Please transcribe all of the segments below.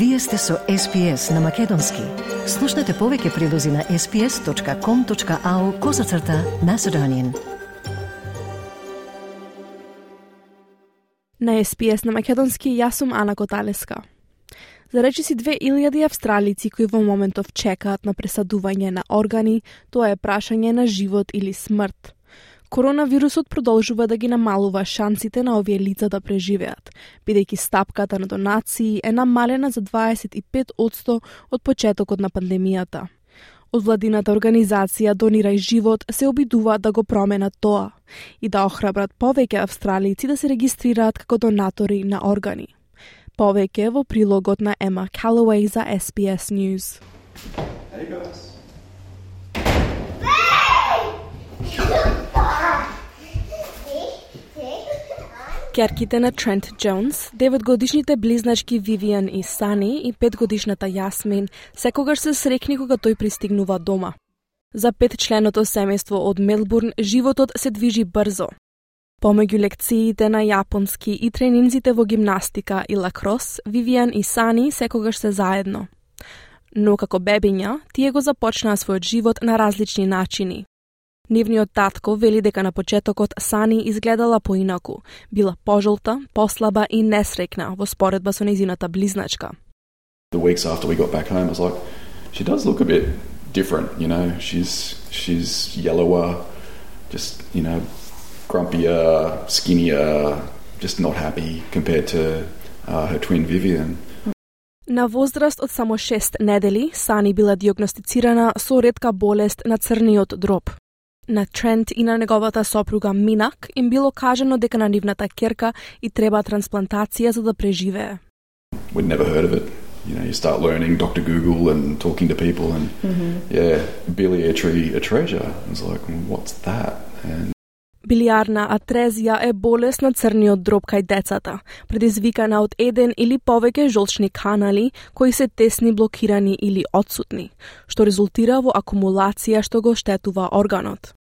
Вие сте со SPS на Македонски. Слушнете повеќе прилози на sps.com.au козацрта на Седонин. На SPS на Македонски јас сум Ана Коталеска. За речиси 2000 австралици кои во моментов чекаат на пресадување на органи, тоа е прашање на живот или смрт. Коронавирусот продолжува да ги намалува шансите на овие лица да преживеат, бидејќи стапката на донации е намалена за 25% од почетокот на пандемијата. Од владината организација Донирај живот се обидуваат да го променат тоа и да охрабрат повеќе австралици да се регистрираат како донатори на органи. Повеќе во прилогот на Ема Calloway за SBS News. Hey guys. Керките на Трент Джонс, 9-годишните близначки Вивиан и Сани и 5-годишната Јасмин секогаш се срекни кога тој пристигнува дома. За пет членото семејство од Мелбурн, животот се движи брзо. Помеѓу лекциите на јапонски и тренинзите во гимнастика и лакрос, Вивиан и Сани секогаш се заедно. Но како бебиња, тие го започнаа својот живот на различни начини. Нивниот татко вели дека на почетокот Сани изгледала поинаку, била пожолта, послаба и несрекна во споредба со нејзината близначка. The weeks after we got back home, I was like, she does look a bit different, you know. She's she's yellower, just you know, grumpier, skinnier, just not happy compared to uh, her twin Vivian. На возраст од само 6 недели, Сани била диагностицирана со ретка болест на црниот дроб. На Трент и на неговата сопруга Минак им било кажано дека на нивната керка и треба трансплантација за да преживее. We'd never heard of it. You know, you start learning Dr. Google and talking to people and mm -hmm. yeah, biliary atresia. It's like, what's that? And Билиарна атрезија е болест на црниот дроб кај децата, предизвикана од еден или повеќе жолчни канали кои се тесни, блокирани или одсутни, што резултира во акумулација што го штетува органот.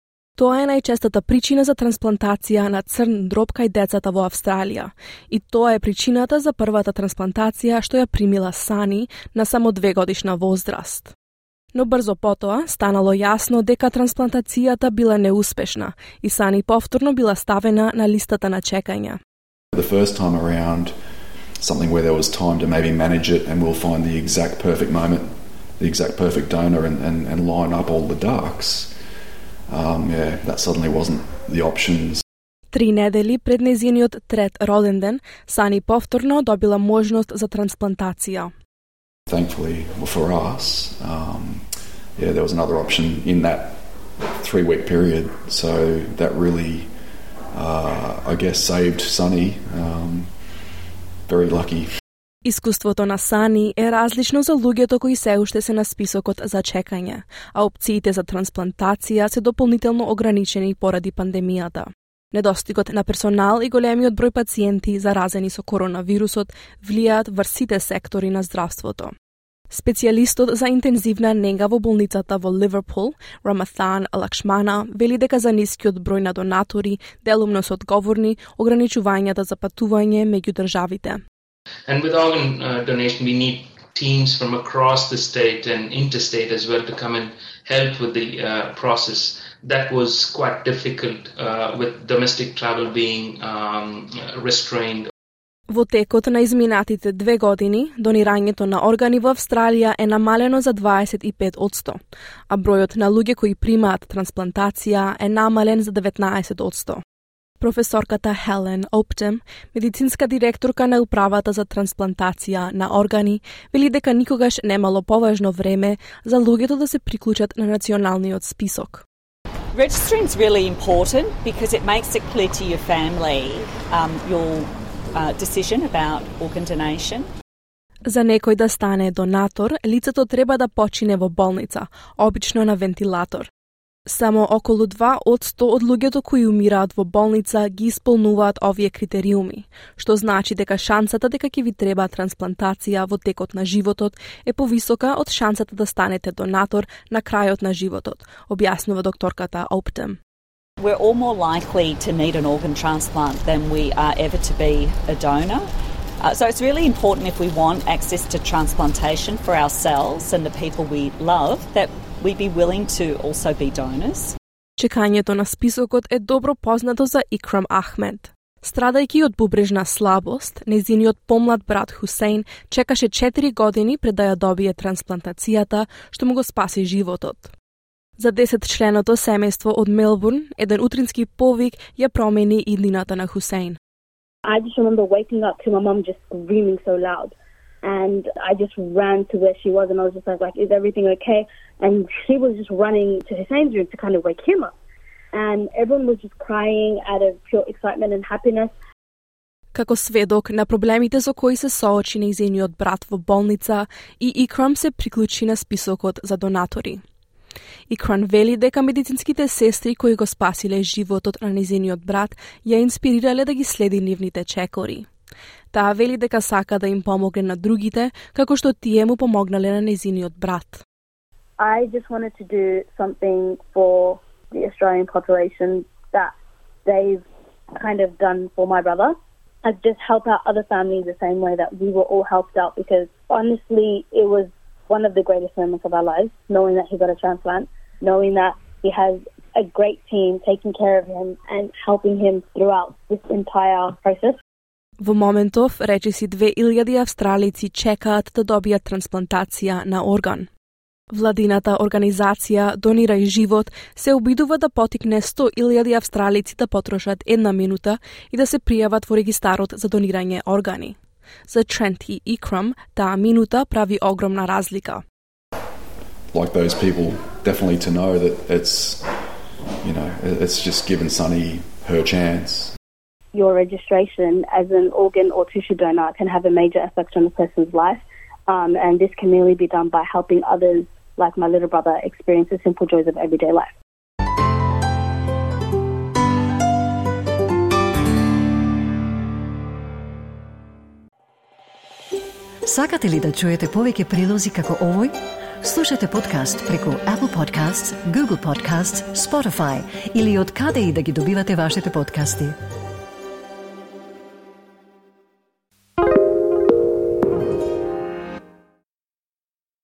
Тоа е најчестата причина за трансплантација на црн дроб кај децата во Австралија и тоа е причината за првата трансплантација што ја примила Сани на само две годишна возраст. Но брзо потоа станало јасно дека трансплантацијата била неуспешна и Сани повторно била ставена на листата на чекање. The first time around, something where there was time to maybe manage it and we'll find the exact perfect moment, the exact perfect donor and, and, and line up all the ducks um, yeah, that suddenly wasn't the options. Три недели пред незиниот трет роден ден, Сани повторно добила можност за трансплантација. Thankfully for us, um, yeah, there was another option in that three week period. So that really, uh, I guess, saved Sunny. Um, very lucky. Искуството на Сани е различно за луѓето кои се уште се на списокот за чекање, а опциите за трансплантација се дополнително ограничени поради пандемијата. Недостигот на персонал и големиот број пациенти заразени со коронавирусот влијаат врз сите сектори на здравството. Специјалистот за интензивна нега во болницата во Ливерпул, Раматhan Лакшмана, вели дека за нискиот број на донатори делумно се одговорни ограничувањата за патување меѓу државите. And with organ uh, donation, we need teams from across the state and interstate as well to come and help with the uh, process. That was quite difficult uh, with domestic travel being um, restrained. Во текот на изминатите две години, донирањето на органи во Австралија е намалено за 25 одсто, а бројот на луѓе кои примаат трансплантација е намален за 19 одсто. Професорката Хелен Оптем, медицинска директорка на управата за трансплантација на органи, вели дека никогаш немало поважно време за луѓето да се приклучат на националниот список. Registering is really important because it makes it clear to your family um, your uh, decision about organ donation. За некој да стане донатор, лицето треба да почине во болница, обично на вентилатор. Само околу 2 од 100 од луѓето кои умираат во болница ги исполнуваат овие критериуми, што значи дека шансата дека ќе ви треба трансплантација во текот на животот е повисока од шансата да станете донатор на крајот на животот, објаснува докторката Оптем. We're all more likely to need an organ transplant than we are ever to be a donor. Uh, so it's really important if we want access to transplantation for ourselves and the people we love that we be willing to also be donors. Чекањето на списокот е добро познато за Икрам Ахмед. Страдајќи од бубрежна слабост, незиниот помлад брат Хусейн чекаше 4 години пред да ја добие трансплантацијата, што му го спаси животот. За 10 членото семејство од Мелбурн, еден утрински повик ја промени иднината на Хусейн. I just remember waking up to my mum just screaming so loud. And I just ran to where she was and I was just like, like, is everything okay? And she was just running to Hussein's room to kind of wake him up. And everyone was just crying out of pure excitement and happiness. Како сведок на проблемите со кои се соочи нејзиниот брат во болница, и Икрам се приклучи на списокот за донатори. Икран вели дека медицинските сестри кои го спасиле животот на незиниот брат ја инспирирале да ги следи нивните чекори. Таа вели дека сака да им помогне на другите, како што тие му помогнале на незиниот брат. I just wanted to do something for the Australian population that they've kind of done for my brother. I just help out other families the same way that we were all helped out because honestly, it was one of the greatest moments of our lives, knowing that he got a transplant, knowing that he has a great team taking care of him and helping him throughout this entire process. Во моментов, речиси 2000 австралици чекаат да добијат трансплантација на орган. Владината организација Донирај живот се обидува да потикне 100.000 австралици да потрошат една минута и да се пријават во регистарот за донирање органи. За Тренти и Икрам, таа минута прави огромна разлика. Like those people, definitely to know that it's, you know, it's just given Sunny her chance. Your registration as an organ or tissue donor can have a major effect on a person's life, um, and this can merely be done by helping others, like my little brother, experience the simple joys of everyday life. Сакате ли да чуете повеќе прилози како овој? Слушате подкаст преку Apple Podcasts, Google Podcasts, Spotify или од каде и да ги добивате вашите подкасти.